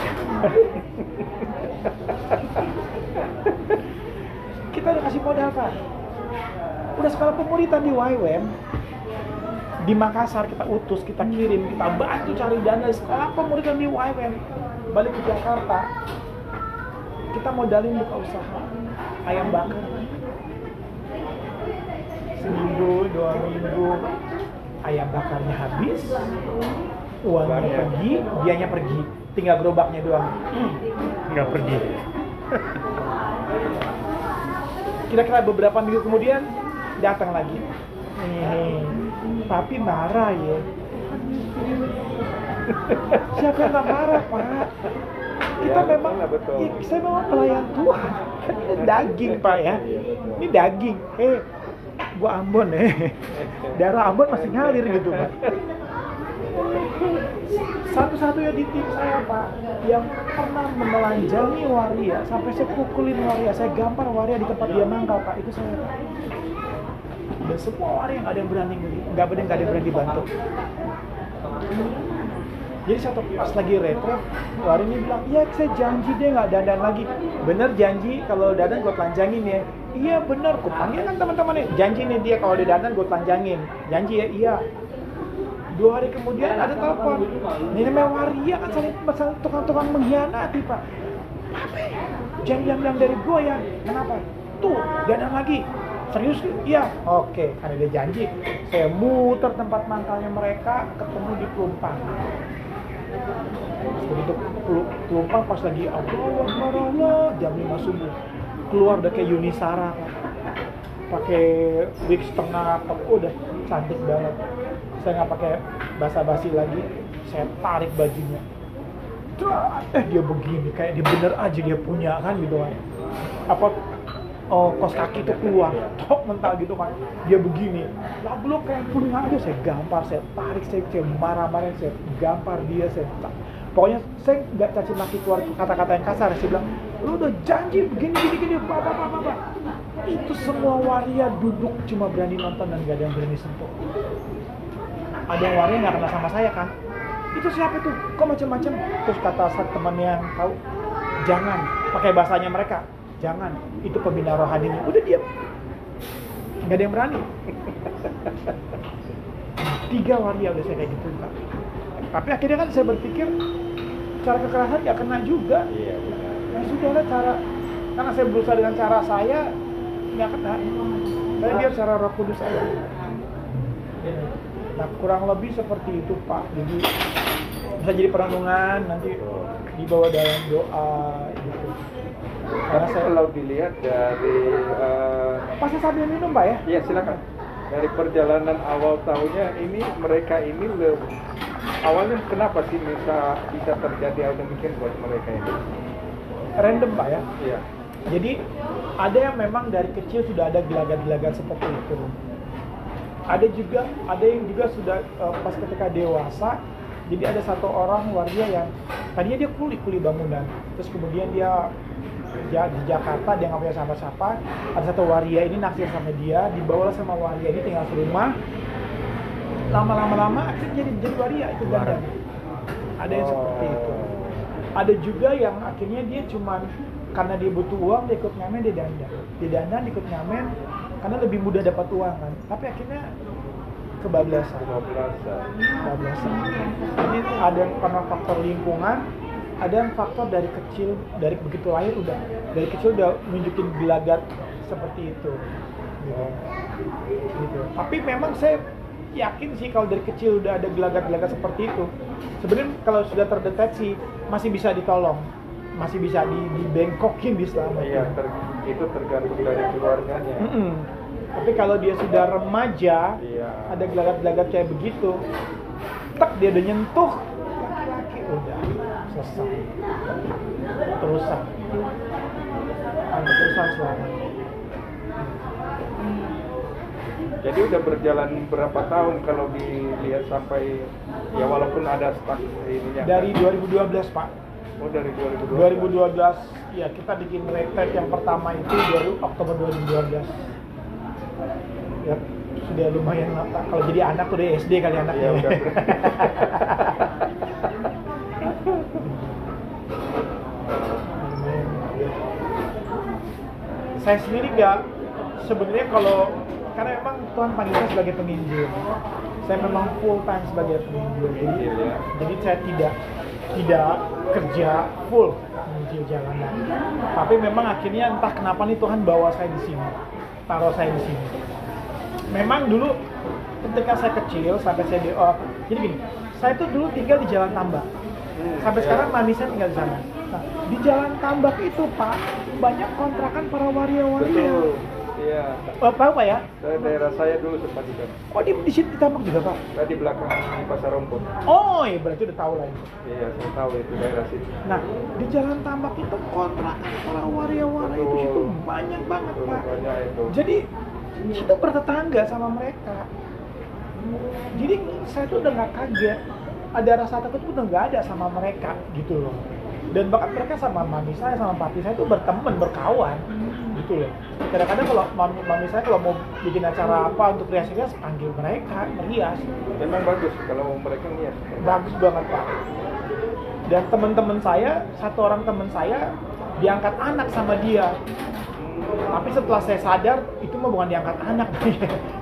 Speaker 2: kita udah kasih modal kan udah sekolah pemuritan di YWM di Makassar kita utus, kita kirim, kita bantu cari dana sekolah pemuritan di YWM balik ke Jakarta kita modalin buka usaha ayam bakar seminggu dua minggu. Ayam bakarnya habis. Uangnya
Speaker 3: Uangnya.
Speaker 2: pergi dianya pergi. Tinggal gerobaknya doang. Nggak pergi. Kira-kira beberapa minggu kemudian datang lagi. Nih papi marah ya. Siapa yang marah pak? Kita
Speaker 3: Ya,
Speaker 2: memang
Speaker 3: betul.
Speaker 2: ya, saya memang pelayan Tuhan. Daging pak ya. Ini daging. Eh gua Ambon eh. Darah Ambon masih ngalir gitu pak. Satu-satunya di tim saya pak yang pernah menelanjangi waria sampai saya pukulin waria saya gampar waria di tempat dia mangkal pak. Itu saya pak. Dan semua waria nggak ada yang berani nggak ada yang berani bantu jadi satu pas lagi retro waria ini bilang iya saya janji deh nggak dandan lagi. Bener janji kalau dandan gue telanjangin ya. Iya bener gue panggil kan teman-teman nih. Janji nih dia kalau di dandan gue telanjangin. Janji ya iya. Dua hari kemudian ada telepon. ini namanya waria kan saling saling tukang-tukang mengkhianati pak. Apa ya? jangan bilang dari gua ya. Kenapa? Tuh dandan lagi. Serius? Iya. Oke karena dia janji saya muter tempat mangkalnya mereka ketemu di pelumpang begitu pelumpang pas lagi Allah Akbar Allah jam 5 subuh. Keluar udah kayak Yunisara. Pak. pakai wig setengah apa udah cantik banget. Saya nggak pakai basa-basi lagi. Saya tarik bajunya. "Dah, eh dia begini kayak dia bener aja dia punya kan gitu kan. Apa oh, kos kaki itu keluar tok mental gitu kan. Dia begini lalu lo kayak punya aja saya gampar saya tarik saya, marah-marah saya gampar dia saya pokoknya saya nggak caci maki keluar kata-kata yang kasar saya bilang lu udah janji begini gini gini apa apa apa itu semua waria duduk cuma berani nonton dan gak ada yang berani sentuh. Ada yang waria nggak kenal sama saya kan? Itu siapa tuh? Kok macam-macam? Terus kata satu teman yang tahu jangan pakai bahasanya mereka jangan itu pembina rohaninya. Udah diam. Nggak ada yang berani. Tiga waria udah saya kayak gitu Pak. tapi akhirnya kan saya berpikir cara kekerasan nggak kena juga.
Speaker 3: Iya benar.
Speaker 2: ya sudah lah cara karena saya berusaha dengan cara saya nggak kena. Saya biar cara roh kudus aja nah kurang lebih seperti itu pak. Jadi bisa jadi perenungan nanti dibawa dalam doa karena saya
Speaker 3: kalau dilihat dari eh,
Speaker 2: pasti sambil minum pak ya
Speaker 3: Iya silakan. Dari perjalanan awal tahunnya ini mereka ini le- awalnya kenapa sih bisa bisa terjadi hal demikian buat mereka ini?
Speaker 2: random pak ya
Speaker 3: Iya.
Speaker 2: Jadi ada yang memang dari kecil sudah ada gelagat-gelagat seperti itu. Ada juga ada yang juga sudah eh, pas ketika dewasa. Jadi ada satu orang waria yang tadinya dia kuli kuli bangunan, terus kemudian dia ja- di Jakarta dia nggak punya siapa-siapa. Ada satu waria ini naksir sama dia, dibawa sama waria ini tinggal serumah. Lama-lama lama akhirnya jadi jadi waria itu dandan. Ada yang seperti itu ada juga yang akhirnya dia cuman karena dia butuh uang dia ikut ngamen dia dandan dia dandan ikut ngamen karena lebih mudah dapat uang kan tapi akhirnya kebablasan
Speaker 3: Kebablasan.
Speaker 2: kebablasan ini ada yang karena faktor lingkungan ada yang faktor dari kecil dari begitu lahir udah dari kecil udah nunjukin gelagat seperti itu gitu. Gitu. tapi memang saya yakin sih kalau dari kecil udah ada gelagat-gelagat seperti itu sebenarnya kalau sudah terdeteksi masih bisa ditolong masih bisa di dibengkokin diselamatin
Speaker 3: Iya, ter- itu tergantung dari keluarganya.
Speaker 2: Mm-mm. tapi kalau dia sudah remaja
Speaker 3: Iya.
Speaker 2: ada gelagat-gelagat kayak begitu tak dia udah nyentuh selesai. Terusan. Terusan selamanya
Speaker 3: Jadi udah berjalan berapa tahun kalau dilihat sampai ya walaupun ada stuck ininya.
Speaker 2: dari 2012 pak.
Speaker 3: Oh dari 2012.
Speaker 2: 2012 ya kita bikin retret yang pertama itu 2000 Oktober 2012 ya sudah lumayan lama kalau jadi anak udah SD kali anaknya.
Speaker 3: Iya, udah.
Speaker 2: saya sendiri nggak sebenarnya kalau karena emang Tuhan panggil saya sebagai penginjil. Saya memang full time sebagai penginjil. Jadi
Speaker 3: Iya.
Speaker 2: jadi saya tidak tidak kerja full menginjil jalanan. Tapi memang akhirnya entah kenapa nih Tuhan bawa saya di sini taruh saya di sini. Memang dulu ketika saya kecil sampai saya di oh, jadi gini saya tuh dulu tinggal di Jalan Tambak. Sampai
Speaker 3: iya.
Speaker 2: sekarang mami saya tinggal di sana nah di Jalan Tambak itu pak banyak kontrakan para waria-waria
Speaker 3: Betul. Iya.
Speaker 2: oh, tahu pak ya
Speaker 3: Saya daerah saya dulu sempat sana.
Speaker 2: oh di di sini Tambak juga pak
Speaker 3: Saya di belakang di pasar rumput.
Speaker 2: oh ya berarti udah tahu lah ini
Speaker 3: Iya, saya tahu itu daerah situ.
Speaker 2: Nah, di Jalan Tambak itu kontrakan para waria-waria itu situ banyak banget,
Speaker 3: Betul,
Speaker 2: Pak.
Speaker 3: banyak itu.
Speaker 2: Jadi, kita bertetangga sama mereka. Jadi, saya tuh udah nggak kaget. Ada rasa takut tuh udah nggak ada sama mereka, gitu loh. Dan bahkan mereka sama mami saya, sama papi saya tuh berteman, berkawan, gitu loh. Kadang-kadang kalau mami, mami saya kalau mau bikin acara apa untuk rias-rias, panggil mereka, merias.
Speaker 3: Memang bagus kalau mereka niat.
Speaker 2: Bagus banget, Pak. Dan teman-teman saya satu orang teman saya diangkat anak sama dia. Tapi setelah saya sadar itu mah bukan diangkat anak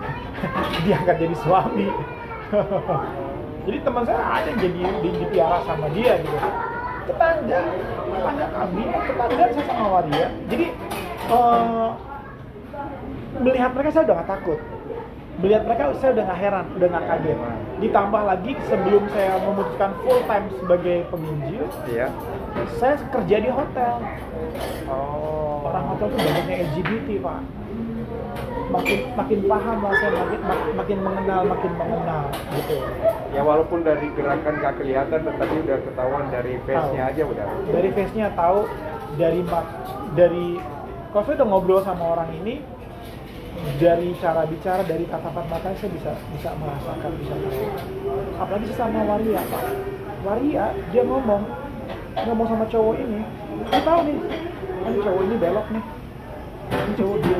Speaker 2: diangkat jadi suami. Jadi teman saya ada yang jadi di, dipiara sama dia gitu tetangga tetangga kami tetangga saya sama waria jadi eh, melihat mereka saya udah gak takut. Melihat mereka saya udah gak heran udah gak kaget. Ditambah lagi sebelum saya memutuskan full time sebagai penginjil
Speaker 3: Iya.
Speaker 2: saya kerja di hotel.
Speaker 3: Oh.
Speaker 2: orang hotel tuh banyaknya LGBT pak makin makin paham lah saya makin mak- makin mengenal makin mengenal gitu
Speaker 3: Ya walaupun dari gerakan gak kelihatan, tetapi udah ketahuan dari face-nya
Speaker 2: Tahu.
Speaker 3: aja udah.
Speaker 2: dari face-nya tahu dari dari kalau saya udah ngobrol sama orang ini dari cara bicara dari tatapan matanya saya bisa bisa merasakan bisa tahu apalagi sesama waria pak waria dia ngomong ngomong sama cowok ini dia tahu nih "Ah, ini cowok ini belok nih dia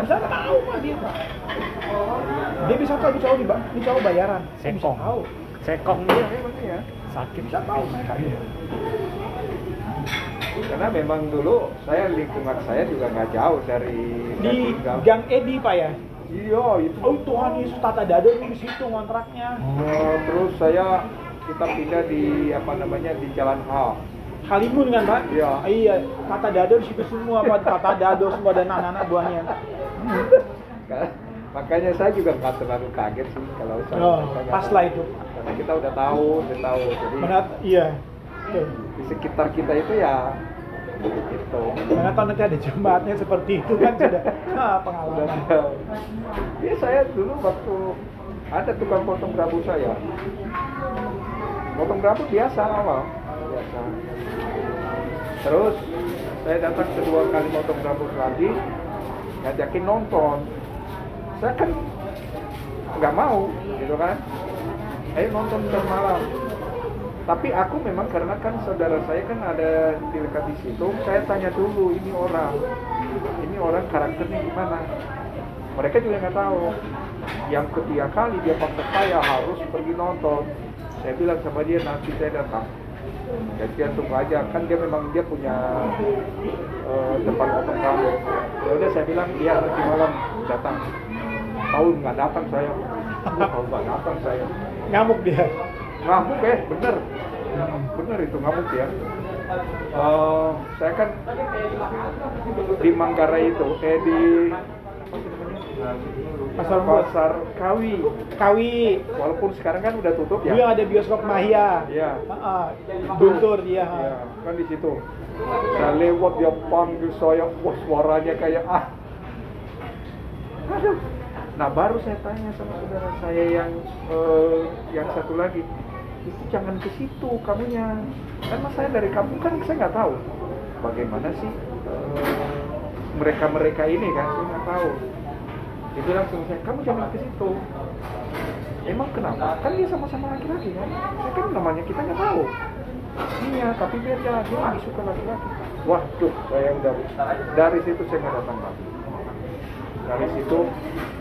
Speaker 2: bisa tahu pak dia pak dia bisa tahu cowok di ini cowok bayaran Dia bisa
Speaker 1: Sekong.
Speaker 2: tahu
Speaker 1: Sekong
Speaker 3: Iya, memang ya.
Speaker 1: sakit.
Speaker 2: bisa tahu mereka dia
Speaker 3: Karena memang dulu saya lingkungan saya juga nggak jauh dari
Speaker 2: di. Gang Edi pak ya
Speaker 3: Iya, itu.
Speaker 2: Oh Tuhan Yesus Tata nih di situ kontraknya.
Speaker 3: Oh, terus saya kita pindah di apa namanya di Jalan H.
Speaker 2: Halimun kan pak?
Speaker 3: Iya.
Speaker 2: Iya. Tata Dado di situ semua pak. Tata Dado semua dan anak-anak buahnya.
Speaker 3: Kan? Makanya saya juga nggak terlalu kaget sih kalau saya.
Speaker 2: Oh, pas lah itu.
Speaker 3: Karena kita udah tahu, udah tahu. Jadi
Speaker 2: Mana? Iya.
Speaker 3: Di sekitar kita itu ya gitu.
Speaker 2: Mana kalau nanti ada jemaatnya seperti itu kan sudah ah,
Speaker 3: Udah
Speaker 2: pengalaman.
Speaker 3: Iya saya dulu waktu ada tukang potong rambut saya. Potong rambut biasa awal, Terus saya datang kedua kali potong rambut lagi, ngajakin nonton. Saya kan nggak mau, gitu kan. Ayo nonton ntar malam. Tapi aku memang karena kan saudara saya kan ada di dekat di situ, saya tanya dulu ini orang, ini orang karakternya gimana. Mereka juga nggak tahu. Yang ketiga kali dia paksa saya harus pergi nonton. Saya bilang sama dia nanti saya datang. Jadi dia tunggu aja, kan dia memang dia punya eh, tempat potong rambut. Ya udah saya bilang dia nanti malam datang. Tahu nggak datang saya. Tahu nggak datang saya
Speaker 2: Ngamuk dia.
Speaker 3: ngamuk ya bener bener itu ngamuk ya Eh, saya kan di Manggarai itu eh di?
Speaker 2: Pasar
Speaker 3: pasar Kawi.
Speaker 2: Kawi.
Speaker 3: walaupun sekarang kan udah tutup ya.
Speaker 2: Yang ada bioskop Mahia. Guntur dia.
Speaker 3: ya kan di situ. Saya lewat dia panggil saya wah suaranya kayak ah. Aduh. Nah baru saya tanya sama saudara saya yang eh, yang satu lagi. Itu jangan ke situ kamunya. Karena saya dari kampung kan saya nggak tahu. Bagaimana sih mereka mereka ini kan? Saya nggak tahu bilang sama saya kamu jangan ke situ. Emang kenapa? Kan dia sama-sama laki-laki kan? Saya kan namanya kita nggak tahu. Iya tapi beda dia lebih suka laki-laki. Waduh saya udah dari situ saya nggak datang lagi. Dari situ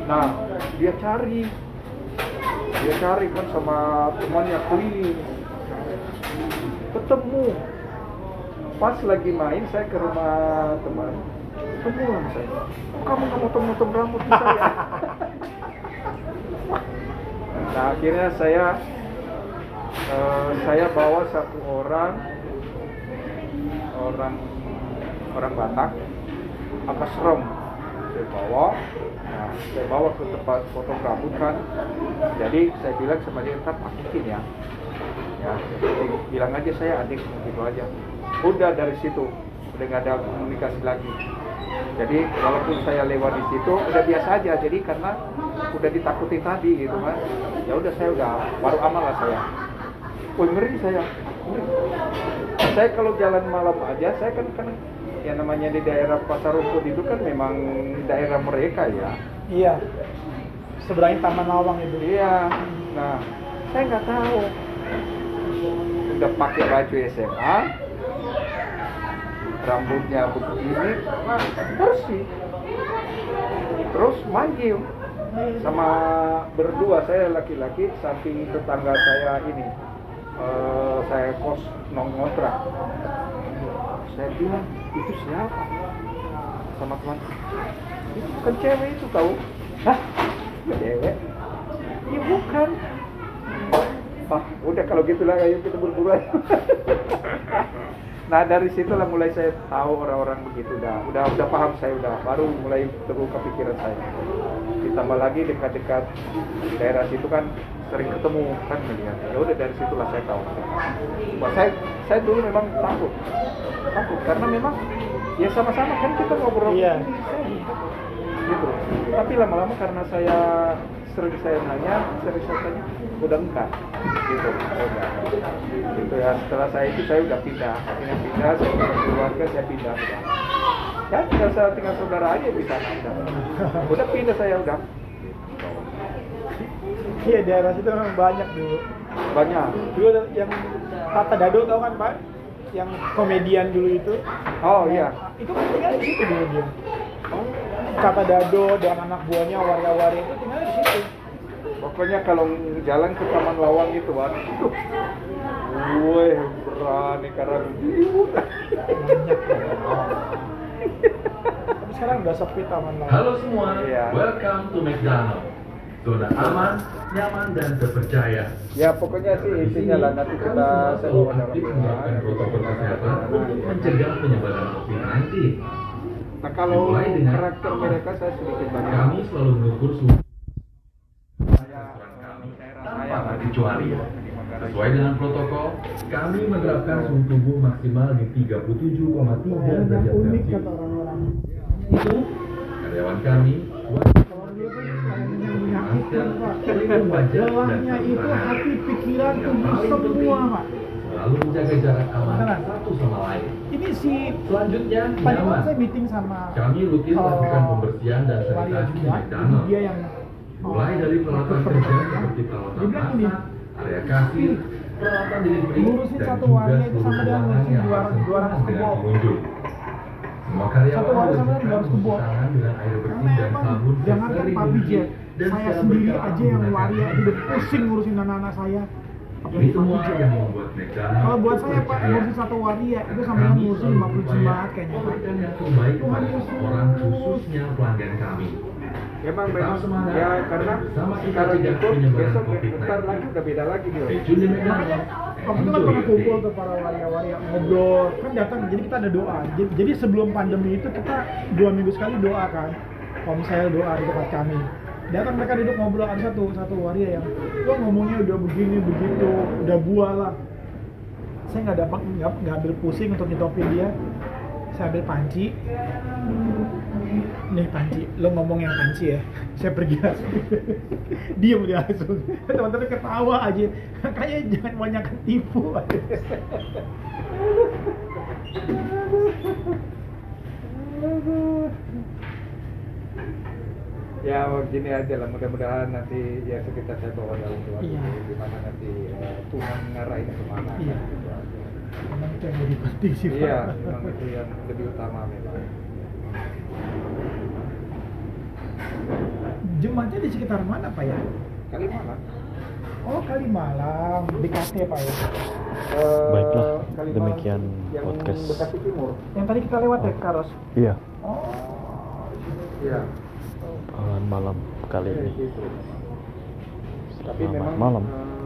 Speaker 3: nah dia cari. Dia cari kan sama temannya keliling ketemu. Pas lagi main saya ke rumah teman sama saya. "Kok kamu nggak motong-motong rambut saya. Nah akhirnya saya eh, saya bawa satu orang orang orang Batak apa serem saya bawa nah, saya bawa ke tempat potong rambut kan. Jadi saya bilang sama dia ntar pakitin ya. Ya jadi bilang aja saya adik gitu aja. Udah dari situ udah nggak ada komunikasi lagi jadi walaupun saya lewat di situ udah biasa aja jadi karena udah ditakutin tadi gitu kan ya udah saya udah baru amal lah saya Wih ngeri saya ngeri. saya kalau jalan malam aja saya kan kan ya namanya di daerah pasar rumput itu kan memang daerah mereka ya
Speaker 2: Iya. Seberangnya Taman Lawang itu.
Speaker 3: Iya. Nah, saya nggak tahu. Udah pakai baju SMA, rambutnya begini, bersih. Terus manggil sama berdua saya laki-laki samping tetangga saya ini. Eh, saya kos nongontrak saya bilang itu siapa? Sama teman itu bukan cewek itu tahu hah? Cewek? Iya bukan. Ah udah kalau gitu lah ayo kita berburu nah dari situlah mulai saya tahu orang-orang begitu. Udah udah udah paham saya udah baru mulai terbuka pikiran saya. Ditambah lagi dekat-dekat daerah situ kan sering ketemu kan melihat. Ya udah dari situlah saya tahu. Wah, saya saya dulu memang takut. Takut karena memang ya sama-sama kan kita ngobrol.
Speaker 2: Iya.
Speaker 3: gitu. Tapi lama-lama karena saya sering saya nanya sering saya tanya udah enggak gitu udah gitu ya setelah saya itu saya udah pindah pindah pindah saya punya keluarga saya pindah udah ya tinggal saya tinggal saudara aja di sana udah udah pindah saya udah
Speaker 2: Iya daerah situ memang banyak dulu.
Speaker 3: banyak
Speaker 2: Dulu yang Tata Dado tau kan Pak? Yang komedian dulu itu.
Speaker 3: oh iya
Speaker 2: Itu kan tinggal di situ dulu dia. Tata Dado dan anak buahnya waria-waria itu tinggal di situ.
Speaker 3: pokoknya kalau jalan ke Taman Lawang itu itu gue berani karena jiwa
Speaker 2: Tapi sekarang udah sepi taman lain.
Speaker 4: Halo semua,
Speaker 3: Iya.
Speaker 4: welcome to McDonald. Zona aman, nyaman, dan terpercaya.
Speaker 3: ya pokoknya sih intinya lah nanti kita
Speaker 4: selalu aktif menerapkan protokol kesehatan untuk mencegah penyebaran COVID-19.
Speaker 3: Nah kalau karakter mereka saya sedikit banyak.
Speaker 4: Kami selalu mengukur suhu
Speaker 3: Saya
Speaker 4: restoran kami
Speaker 3: daerah
Speaker 4: tanpa
Speaker 3: saya
Speaker 4: terkecuali. Sesuai dengan protokol, kami menerapkan suhu tubuh maksimal di 37,3
Speaker 2: Yang
Speaker 4: derajat Celcius. Itu karyawan kami pelindung wajah dan
Speaker 2: itu hati, pikiran, tubuh semua Pak.
Speaker 4: Selalu menjaga jarak aman
Speaker 2: Beneran?
Speaker 4: satu sama lain.
Speaker 2: Ini si
Speaker 4: Selanjutnya,
Speaker 2: Tadi
Speaker 4: nyaman.
Speaker 2: saya meeting sama
Speaker 4: Kami rutin
Speaker 2: Oh,
Speaker 4: lakukan pembersihan dan sanitasi di McDonald.
Speaker 2: dia yang
Speaker 4: Mulai dari peralatan kerja seperti peralatan masak, area kasir, peralatan delivery,
Speaker 2: Ngurusin
Speaker 4: dan
Speaker 2: satu waria itu sama dengan ngurusin dua-
Speaker 4: harus
Speaker 2: dua ratus kebo.
Speaker 4: Semua karyawan
Speaker 2: Satu waria sama dengan
Speaker 4: diwajibkan
Speaker 2: 200 kebo.
Speaker 4: mencuci tangan dengan air bersih dan sabun
Speaker 2: jangan kan Pak
Speaker 4: mungkin
Speaker 2: Jet,
Speaker 4: dan
Speaker 2: saya sendiri aja yang waria udah pusing ngurusin anak-anak saya. Jet.
Speaker 4: yang membuat McDonald
Speaker 2: Kalau buat saya Pak, ngurusin satu waria itu sama dengan
Speaker 4: kami
Speaker 2: ngurusin
Speaker 4: selalu
Speaker 2: 50
Speaker 4: berupaya
Speaker 2: jemaat kayaknya Pak.
Speaker 4: yang
Speaker 2: Tuhan Yesus.
Speaker 4: orang khususnya pelanggan kami.
Speaker 3: Memang
Speaker 4: Tetap
Speaker 3: memang
Speaker 4: semangat.
Speaker 3: ya karena sekarang itu besok
Speaker 4: COVID-19.
Speaker 3: bentar lagi udah beda lagi dia.
Speaker 4: Tune di McDonald.
Speaker 2: Waktu itu kan pernah kumpul tuh para waria-waria ngobrol kan datang jadi kita ada doa jadi, jadi sebelum pandemi itu kita dua minggu sekali doa kan kalau misalnya doa di tempat kami datang mereka duduk ngobrol ada satu satu waria yang lo ngomongnya udah begini begitu udah buah lah. Saya nggak dapat nggak nggak ambil pusing untuk nyetopin dia. Saya ambil panci. Nih panci. Lo ngomong yang panci ya. Saya pergi langsung. Diem dia langsung. Teman-teman ketawa aja. Kayaknya jangan banyak tipu
Speaker 3: Ya gini aja lah mudah-mudahan nanti ya sekitar saya bawa dalam keluarga
Speaker 2: Iya.
Speaker 3: gimana nanti eh, Tuhan ngarahin ke mana
Speaker 2: Iya.
Speaker 3: kan gitu aja.
Speaker 2: memang itu yang lebih penting sih Pak.
Speaker 3: Iya, memang itu yang lebih utama memang.
Speaker 2: Jemaatnya di sekitar mana Pak ya?
Speaker 3: Kalimalang.
Speaker 2: Oh Kalimalang, BKT Pak ya.
Speaker 3: Eh,
Speaker 1: Baiklah,
Speaker 3: Kalimalang
Speaker 1: demikian
Speaker 3: yang
Speaker 1: podcast.
Speaker 3: Bekasi Timur.
Speaker 2: Yang tadi kita lewat ya Karos.
Speaker 1: Iya,
Speaker 2: Oh,
Speaker 3: Iya.
Speaker 1: Malam kali ini.
Speaker 3: Tapi
Speaker 1: Selamat
Speaker 3: memang
Speaker 1: malam.
Speaker 3: eh,